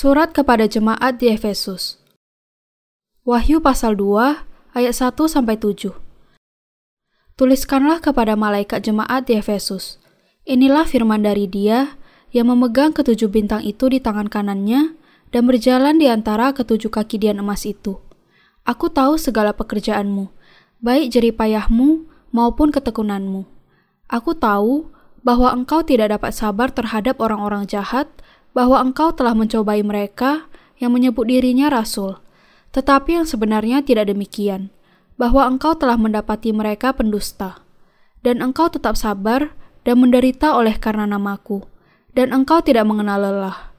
Surat kepada jemaat di Efesus. Wahyu pasal 2 ayat 1 sampai 7. Tuliskanlah kepada malaikat jemaat di Efesus. Inilah firman dari Dia yang memegang ketujuh bintang itu di tangan kanannya dan berjalan di antara ketujuh kaki dian emas itu. Aku tahu segala pekerjaanmu, baik jeripayahmu maupun ketekunanmu. Aku tahu bahwa engkau tidak dapat sabar terhadap orang-orang jahat bahwa engkau telah mencobai mereka yang menyebut dirinya rasul, tetapi yang sebenarnya tidak demikian, bahwa engkau telah mendapati mereka pendusta, dan engkau tetap sabar dan menderita oleh karena namaku, dan engkau tidak mengenal lelah.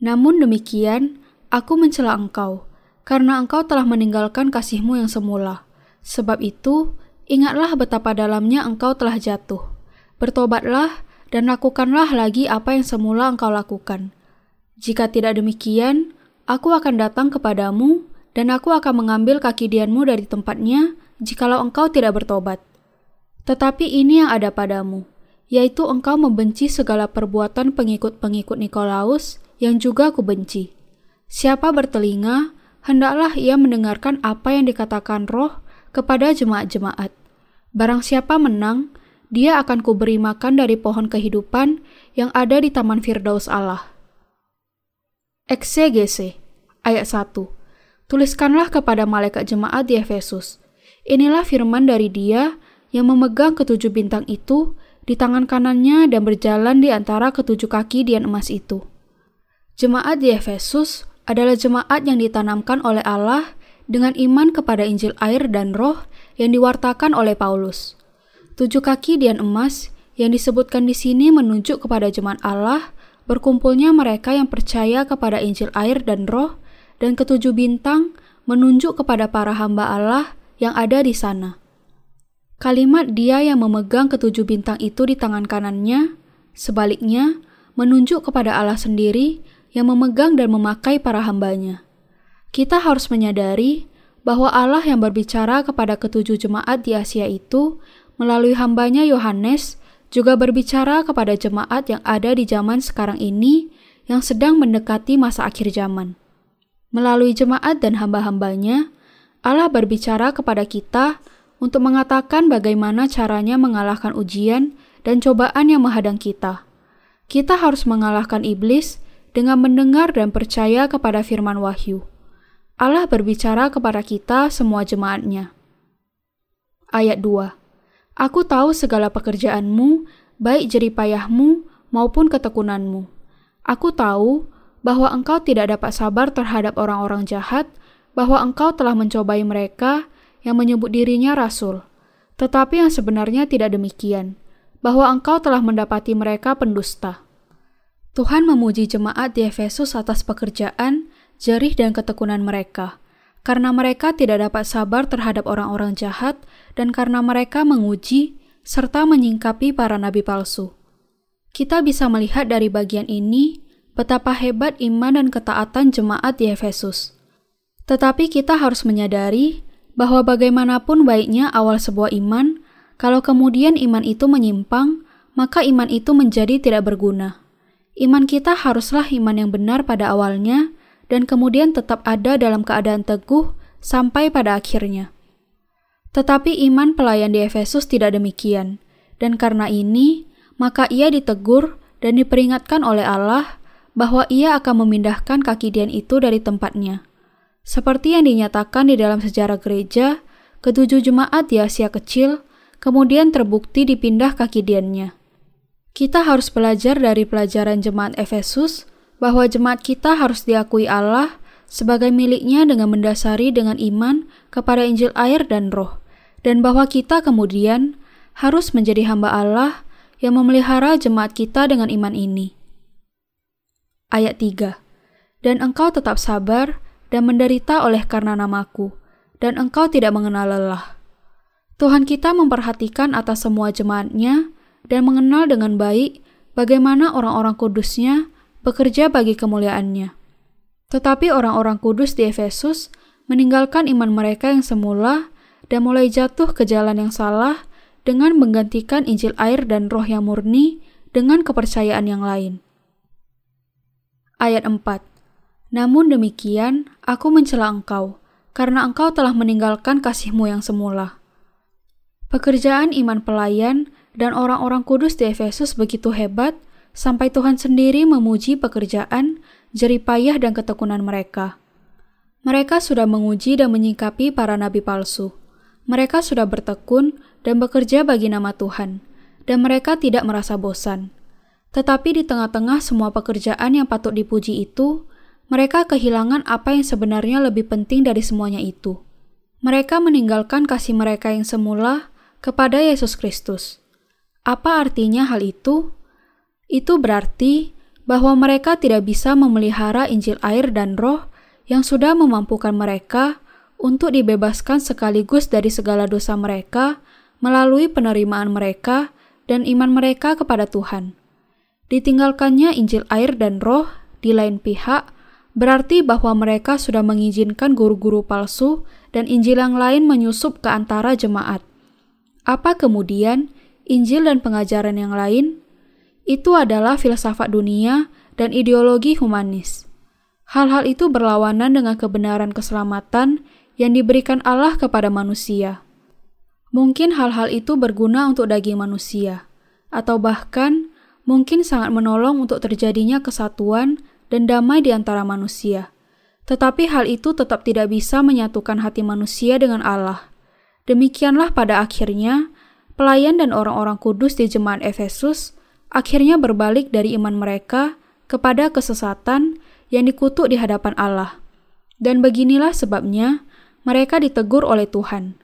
Namun demikian, aku mencela engkau, karena engkau telah meninggalkan kasihmu yang semula. Sebab itu, ingatlah betapa dalamnya engkau telah jatuh. Bertobatlah dan lakukanlah lagi apa yang semula engkau lakukan. Jika tidak demikian, aku akan datang kepadamu, dan aku akan mengambil kaki dianmu dari tempatnya, jikalau engkau tidak bertobat. Tetapi ini yang ada padamu, yaitu engkau membenci segala perbuatan pengikut-pengikut Nikolaus, yang juga aku benci. Siapa bertelinga, hendaklah ia mendengarkan apa yang dikatakan roh kepada jemaat-jemaat. Barang siapa menang, dia akan kuberi makan dari pohon kehidupan yang ada di Taman Firdaus Allah. Eksegese, ayat 1. Tuliskanlah kepada malaikat jemaat di Efesus. Inilah firman dari dia yang memegang ketujuh bintang itu di tangan kanannya dan berjalan di antara ketujuh kaki dian emas itu. Jemaat di Efesus adalah jemaat yang ditanamkan oleh Allah dengan iman kepada Injil air dan roh yang diwartakan oleh Paulus. Tujuh kaki dian emas yang disebutkan di sini menunjuk kepada jemaat Allah, berkumpulnya mereka yang percaya kepada Injil air dan roh, dan ketujuh bintang menunjuk kepada para hamba Allah yang ada di sana. Kalimat dia yang memegang ketujuh bintang itu di tangan kanannya, sebaliknya, menunjuk kepada Allah sendiri yang memegang dan memakai para hambanya. Kita harus menyadari bahwa Allah yang berbicara kepada ketujuh jemaat di Asia itu melalui hambanya Yohanes juga berbicara kepada jemaat yang ada di zaman sekarang ini yang sedang mendekati masa akhir zaman. Melalui jemaat dan hamba-hambanya, Allah berbicara kepada kita untuk mengatakan bagaimana caranya mengalahkan ujian dan cobaan yang menghadang kita. Kita harus mengalahkan iblis dengan mendengar dan percaya kepada firman wahyu. Allah berbicara kepada kita semua jemaatnya. Ayat 2 Aku tahu segala pekerjaanmu, baik jeripayahmu maupun ketekunanmu. Aku tahu bahwa engkau tidak dapat sabar terhadap orang-orang jahat, bahwa engkau telah mencobai mereka yang menyebut dirinya rasul. Tetapi yang sebenarnya tidak demikian, bahwa engkau telah mendapati mereka pendusta. Tuhan memuji jemaat di Efesus atas pekerjaan, jerih dan ketekunan mereka karena mereka tidak dapat sabar terhadap orang-orang jahat dan karena mereka menguji serta menyingkapi para nabi palsu. Kita bisa melihat dari bagian ini betapa hebat iman dan ketaatan jemaat di Efesus. Tetapi kita harus menyadari bahwa bagaimanapun baiknya awal sebuah iman, kalau kemudian iman itu menyimpang, maka iman itu menjadi tidak berguna. Iman kita haruslah iman yang benar pada awalnya, dan kemudian tetap ada dalam keadaan teguh sampai pada akhirnya. Tetapi iman pelayan di Efesus tidak demikian, dan karena ini, maka ia ditegur dan diperingatkan oleh Allah bahwa ia akan memindahkan kaki dian itu dari tempatnya. Seperti yang dinyatakan di dalam sejarah gereja, ketujuh jemaat di Asia Kecil kemudian terbukti dipindah kaki diannya. Kita harus belajar dari pelajaran jemaat Efesus bahwa jemaat kita harus diakui Allah sebagai miliknya dengan mendasari dengan iman kepada Injil air dan roh, dan bahwa kita kemudian harus menjadi hamba Allah yang memelihara jemaat kita dengan iman ini. Ayat 3 Dan engkau tetap sabar dan menderita oleh karena namaku, dan engkau tidak mengenal lelah. Tuhan kita memperhatikan atas semua jemaatnya dan mengenal dengan baik bagaimana orang-orang kudusnya bekerja bagi kemuliaannya. Tetapi orang-orang kudus di Efesus meninggalkan iman mereka yang semula dan mulai jatuh ke jalan yang salah dengan menggantikan Injil air dan roh yang murni dengan kepercayaan yang lain. Ayat 4 Namun demikian, aku mencela engkau, karena engkau telah meninggalkan kasihmu yang semula. Pekerjaan iman pelayan dan orang-orang kudus di Efesus begitu hebat, sampai Tuhan sendiri memuji pekerjaan, jeripayah dan ketekunan mereka. Mereka sudah menguji dan menyingkapi para nabi palsu. Mereka sudah bertekun dan bekerja bagi nama Tuhan, dan mereka tidak merasa bosan. Tetapi di tengah-tengah semua pekerjaan yang patut dipuji itu, mereka kehilangan apa yang sebenarnya lebih penting dari semuanya itu. Mereka meninggalkan kasih mereka yang semula kepada Yesus Kristus. Apa artinya hal itu? Itu berarti bahwa mereka tidak bisa memelihara Injil air dan Roh yang sudah memampukan mereka untuk dibebaskan sekaligus dari segala dosa mereka melalui penerimaan mereka dan iman mereka kepada Tuhan. Ditinggalkannya Injil air dan roh di lain pihak berarti bahwa mereka sudah mengizinkan guru-guru palsu dan Injil yang lain menyusup ke antara jemaat. Apa kemudian Injil dan pengajaran yang lain? Itu adalah filsafat dunia dan ideologi humanis. Hal-hal itu berlawanan dengan kebenaran keselamatan yang diberikan Allah kepada manusia. Mungkin hal-hal itu berguna untuk daging manusia, atau bahkan mungkin sangat menolong untuk terjadinya kesatuan dan damai di antara manusia. Tetapi hal itu tetap tidak bisa menyatukan hati manusia dengan Allah. Demikianlah pada akhirnya, pelayan dan orang-orang kudus di jemaat Efesus akhirnya berbalik dari iman mereka kepada kesesatan yang dikutuk di hadapan Allah. Dan beginilah sebabnya mereka ditegur oleh Tuhan.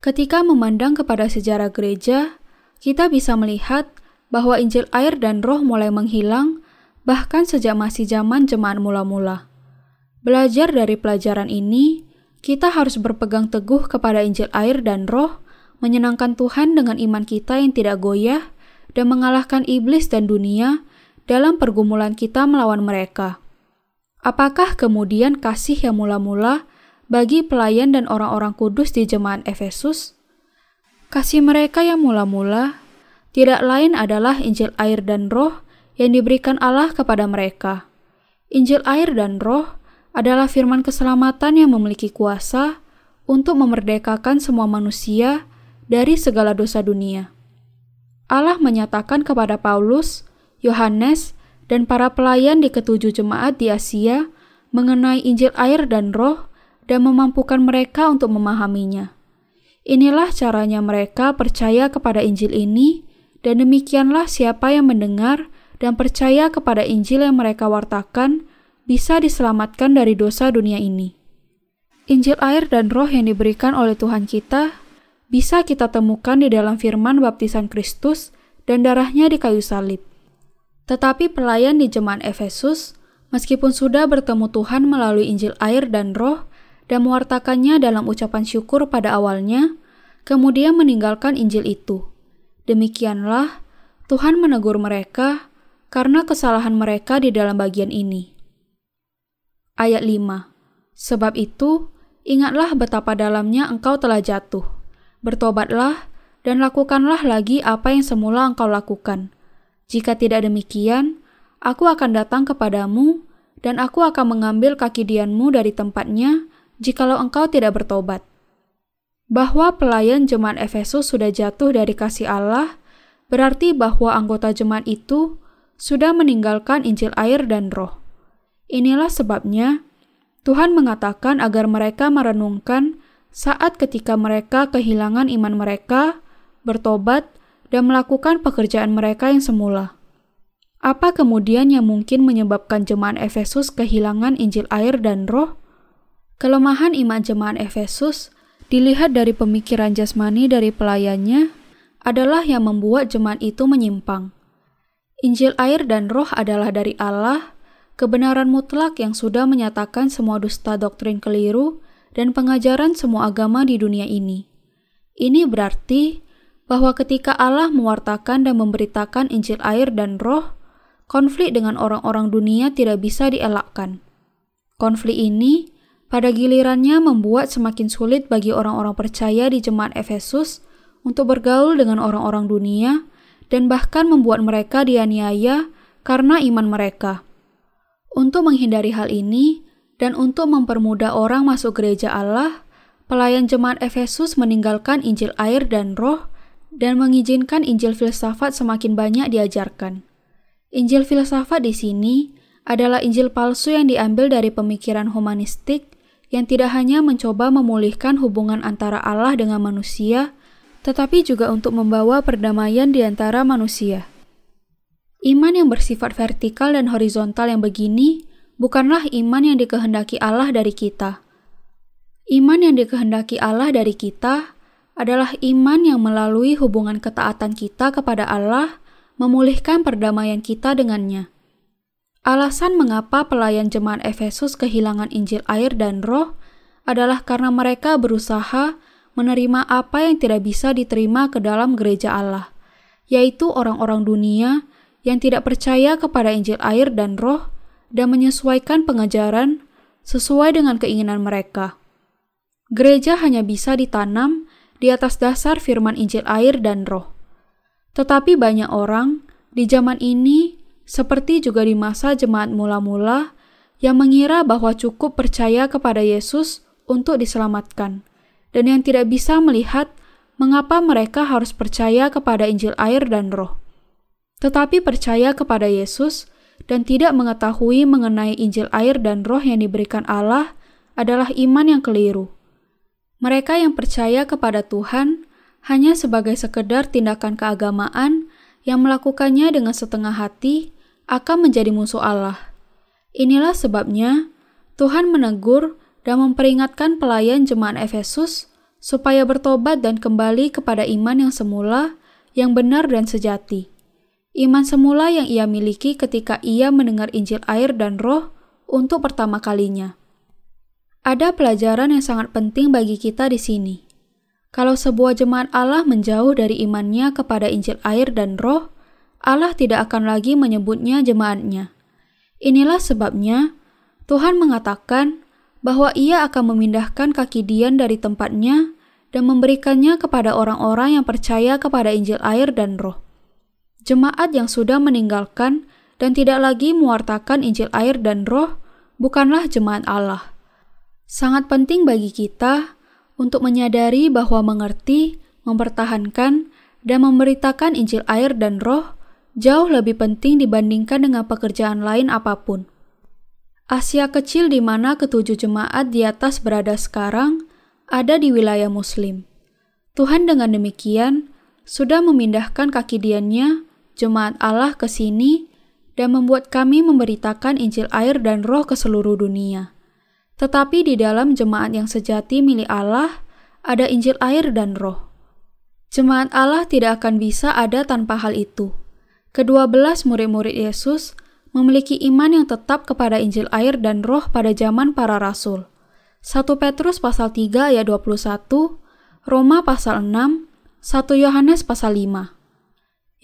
Ketika memandang kepada sejarah gereja, kita bisa melihat bahwa Injil air dan roh mulai menghilang bahkan sejak masih zaman jemaat mula-mula. Belajar dari pelajaran ini, kita harus berpegang teguh kepada Injil air dan roh, menyenangkan Tuhan dengan iman kita yang tidak goyah, dan mengalahkan iblis dan dunia dalam pergumulan kita melawan mereka. Apakah kemudian kasih yang mula-mula bagi pelayan dan orang-orang kudus di jemaat Efesus? Kasih mereka yang mula-mula tidak lain adalah Injil air dan roh yang diberikan Allah kepada mereka. Injil air dan roh adalah firman keselamatan yang memiliki kuasa untuk memerdekakan semua manusia dari segala dosa dunia. Allah menyatakan kepada Paulus, Yohanes, dan para pelayan di ketujuh jemaat di Asia mengenai Injil air dan roh dan memampukan mereka untuk memahaminya. Inilah caranya mereka percaya kepada Injil ini dan demikianlah siapa yang mendengar dan percaya kepada Injil yang mereka wartakan bisa diselamatkan dari dosa dunia ini. Injil air dan roh yang diberikan oleh Tuhan kita bisa kita temukan di dalam firman baptisan Kristus dan darahnya di kayu salib. Tetapi pelayan di jemaat Efesus, meskipun sudah bertemu Tuhan melalui Injil air dan roh dan mewartakannya dalam ucapan syukur pada awalnya, kemudian meninggalkan Injil itu. Demikianlah Tuhan menegur mereka karena kesalahan mereka di dalam bagian ini. Ayat 5 Sebab itu, ingatlah betapa dalamnya engkau telah jatuh. Bertobatlah dan lakukanlah lagi apa yang semula engkau lakukan. Jika tidak demikian, aku akan datang kepadamu dan aku akan mengambil kaki dianmu dari tempatnya jikalau engkau tidak bertobat bahwa pelayan jemaat Efesus sudah jatuh dari kasih Allah, berarti bahwa anggota jemaat itu sudah meninggalkan Injil air dan roh. Inilah sebabnya Tuhan mengatakan agar mereka merenungkan saat ketika mereka kehilangan iman mereka, bertobat, dan melakukan pekerjaan mereka yang semula. Apa kemudian yang mungkin menyebabkan jemaat Efesus kehilangan Injil air dan roh? Kelemahan iman jemaat Efesus dilihat dari pemikiran jasmani dari pelayannya adalah yang membuat jemaat itu menyimpang. Injil air dan roh adalah dari Allah, kebenaran mutlak yang sudah menyatakan semua dusta doktrin keliru dan pengajaran semua agama di dunia ini. Ini berarti bahwa ketika Allah mewartakan dan memberitakan Injil air dan roh, konflik dengan orang-orang dunia tidak bisa dielakkan. Konflik ini pada gilirannya membuat semakin sulit bagi orang-orang percaya di jemaat Efesus untuk bergaul dengan orang-orang dunia dan bahkan membuat mereka dianiaya karena iman mereka. Untuk menghindari hal ini dan untuk mempermudah orang masuk gereja Allah, pelayan jemaat Efesus meninggalkan Injil air dan roh dan mengizinkan Injil filsafat semakin banyak diajarkan. Injil filsafat di sini adalah Injil palsu yang diambil dari pemikiran humanistik yang tidak hanya mencoba memulihkan hubungan antara Allah dengan manusia, tetapi juga untuk membawa perdamaian di antara manusia. Iman yang bersifat vertikal dan horizontal yang begini bukanlah iman yang dikehendaki Allah dari kita. Iman yang dikehendaki Allah dari kita adalah iman yang melalui hubungan ketaatan kita kepada Allah memulihkan perdamaian kita dengannya. Alasan mengapa pelayan jemaat Efesus kehilangan Injil air dan roh adalah karena mereka berusaha menerima apa yang tidak bisa diterima ke dalam gereja Allah, yaitu orang-orang dunia yang tidak percaya kepada Injil air dan roh dan menyesuaikan pengajaran sesuai dengan keinginan mereka. Gereja hanya bisa ditanam di atas dasar firman Injil air dan roh. Tetapi banyak orang di zaman ini seperti juga di masa jemaat mula-mula yang mengira bahwa cukup percaya kepada Yesus untuk diselamatkan, dan yang tidak bisa melihat mengapa mereka harus percaya kepada Injil air dan Roh. Tetapi percaya kepada Yesus dan tidak mengetahui mengenai Injil air dan Roh yang diberikan Allah adalah iman yang keliru. Mereka yang percaya kepada Tuhan hanya sebagai sekedar tindakan keagamaan yang melakukannya dengan setengah hati akan menjadi musuh Allah. Inilah sebabnya Tuhan menegur dan memperingatkan pelayan jemaat Efesus supaya bertobat dan kembali kepada iman yang semula, yang benar dan sejati. Iman semula yang ia miliki ketika ia mendengar Injil air dan roh untuk pertama kalinya. Ada pelajaran yang sangat penting bagi kita di sini. Kalau sebuah jemaat Allah menjauh dari imannya kepada Injil air dan roh, Allah tidak akan lagi menyebutnya jemaatnya. Inilah sebabnya Tuhan mengatakan bahwa ia akan memindahkan kaki Dian dari tempatnya dan memberikannya kepada orang-orang yang percaya kepada Injil air dan roh. Jemaat yang sudah meninggalkan dan tidak lagi mewartakan Injil air dan roh bukanlah jemaat Allah. Sangat penting bagi kita untuk menyadari bahwa mengerti, mempertahankan, dan memberitakan Injil air dan roh jauh lebih penting dibandingkan dengan pekerjaan lain apa pun. Asia kecil di mana ketujuh jemaat di atas berada sekarang ada di wilayah Muslim. Tuhan dengan demikian sudah memindahkan kaki diannya, jemaat Allah ke sini, dan membuat kami memberitakan Injil air dan roh ke seluruh dunia. Tetapi di dalam jemaat yang sejati milik Allah, ada Injil air dan roh. Jemaat Allah tidak akan bisa ada tanpa hal itu. Kedua belas murid-murid Yesus memiliki iman yang tetap kepada Injil air dan roh pada zaman para rasul. 1 Petrus pasal 3 ayat 21, Roma pasal 6, 1 Yohanes pasal 5.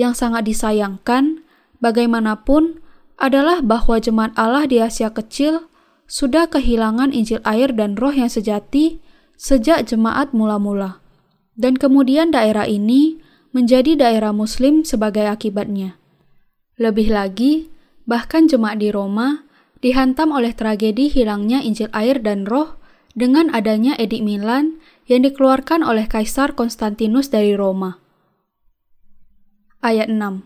Yang sangat disayangkan, bagaimanapun, adalah bahwa jemaat Allah di Asia Kecil sudah kehilangan Injil air dan roh yang sejati sejak jemaat mula-mula. Dan kemudian daerah ini menjadi daerah muslim sebagai akibatnya. Lebih lagi, bahkan jemaat di Roma dihantam oleh tragedi hilangnya Injil air dan roh dengan adanya edik Milan yang dikeluarkan oleh Kaisar Konstantinus dari Roma. Ayat 6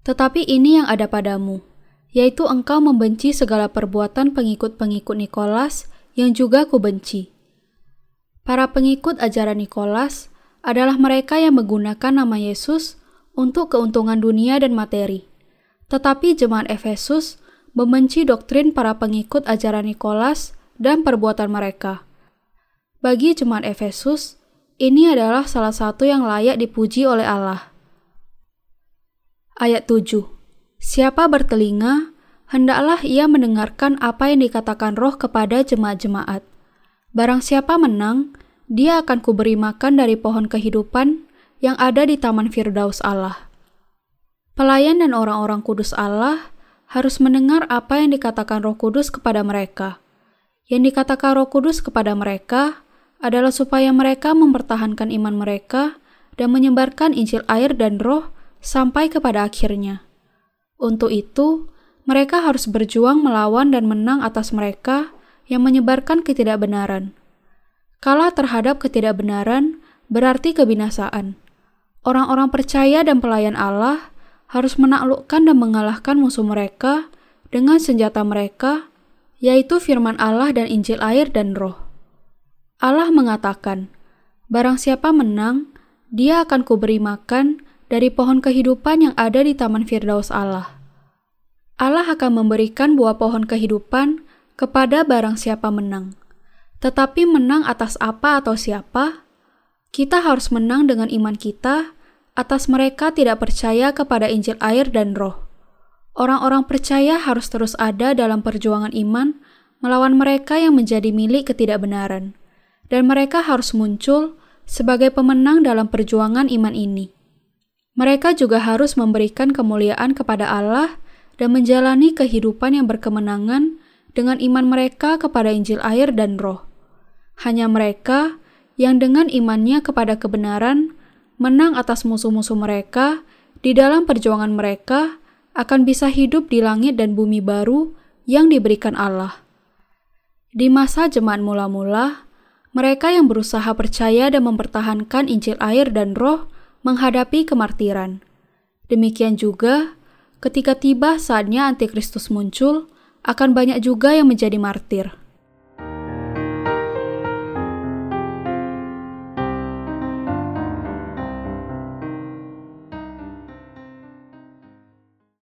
Tetapi ini yang ada padamu, yaitu engkau membenci segala perbuatan pengikut-pengikut Nikolas yang juga kubenci. Para pengikut ajaran Nikolas adalah mereka yang menggunakan nama Yesus untuk keuntungan dunia dan materi. Tetapi jemaat Efesus membenci doktrin para pengikut ajaran Nikolas dan perbuatan mereka. Bagi jemaat Efesus, ini adalah salah satu yang layak dipuji oleh Allah. Ayat 7 Siapa bertelinga, hendaklah ia mendengarkan apa yang dikatakan roh kepada jemaat-jemaat. Barang siapa menang, dia akan kuberi makan dari pohon kehidupan yang ada di taman Firdaus Allah. Pelayan dan orang-orang kudus Allah harus mendengar apa yang dikatakan Roh Kudus kepada mereka. Yang dikatakan Roh Kudus kepada mereka adalah supaya mereka mempertahankan iman mereka dan menyebarkan Injil air dan Roh sampai kepada akhirnya. Untuk itu, mereka harus berjuang melawan dan menang atas mereka yang menyebarkan ketidakbenaran. Kalah terhadap ketidakbenaran berarti kebinasaan. Orang-orang percaya dan pelayan Allah harus menaklukkan dan mengalahkan musuh mereka dengan senjata mereka, yaitu firman Allah dan Injil air dan roh. Allah mengatakan, Barang siapa menang, dia akan kuberi makan dari pohon kehidupan yang ada di Taman Firdaus Allah. Allah akan memberikan buah pohon kehidupan kepada barang siapa menang. Tetapi menang atas apa atau siapa? Kita harus menang dengan iman kita atas mereka tidak percaya kepada Injil air dan roh. Orang-orang percaya harus terus ada dalam perjuangan iman melawan mereka yang menjadi milik ketidakbenaran. Dan mereka harus muncul sebagai pemenang dalam perjuangan iman ini. Mereka juga harus memberikan kemuliaan kepada Allah dan menjalani kehidupan yang berkemenangan dengan iman mereka kepada Injil air dan roh. Hanya mereka yang dengan imannya kepada kebenaran menang atas musuh-musuh mereka di dalam perjuangan mereka akan bisa hidup di langit dan bumi baru yang diberikan Allah. Di masa jemaat mula-mula, mereka yang berusaha percaya dan mempertahankan Injil air dan roh menghadapi kemartiran. Demikian juga, ketika tiba saatnya antikristus muncul, akan banyak juga yang menjadi martir.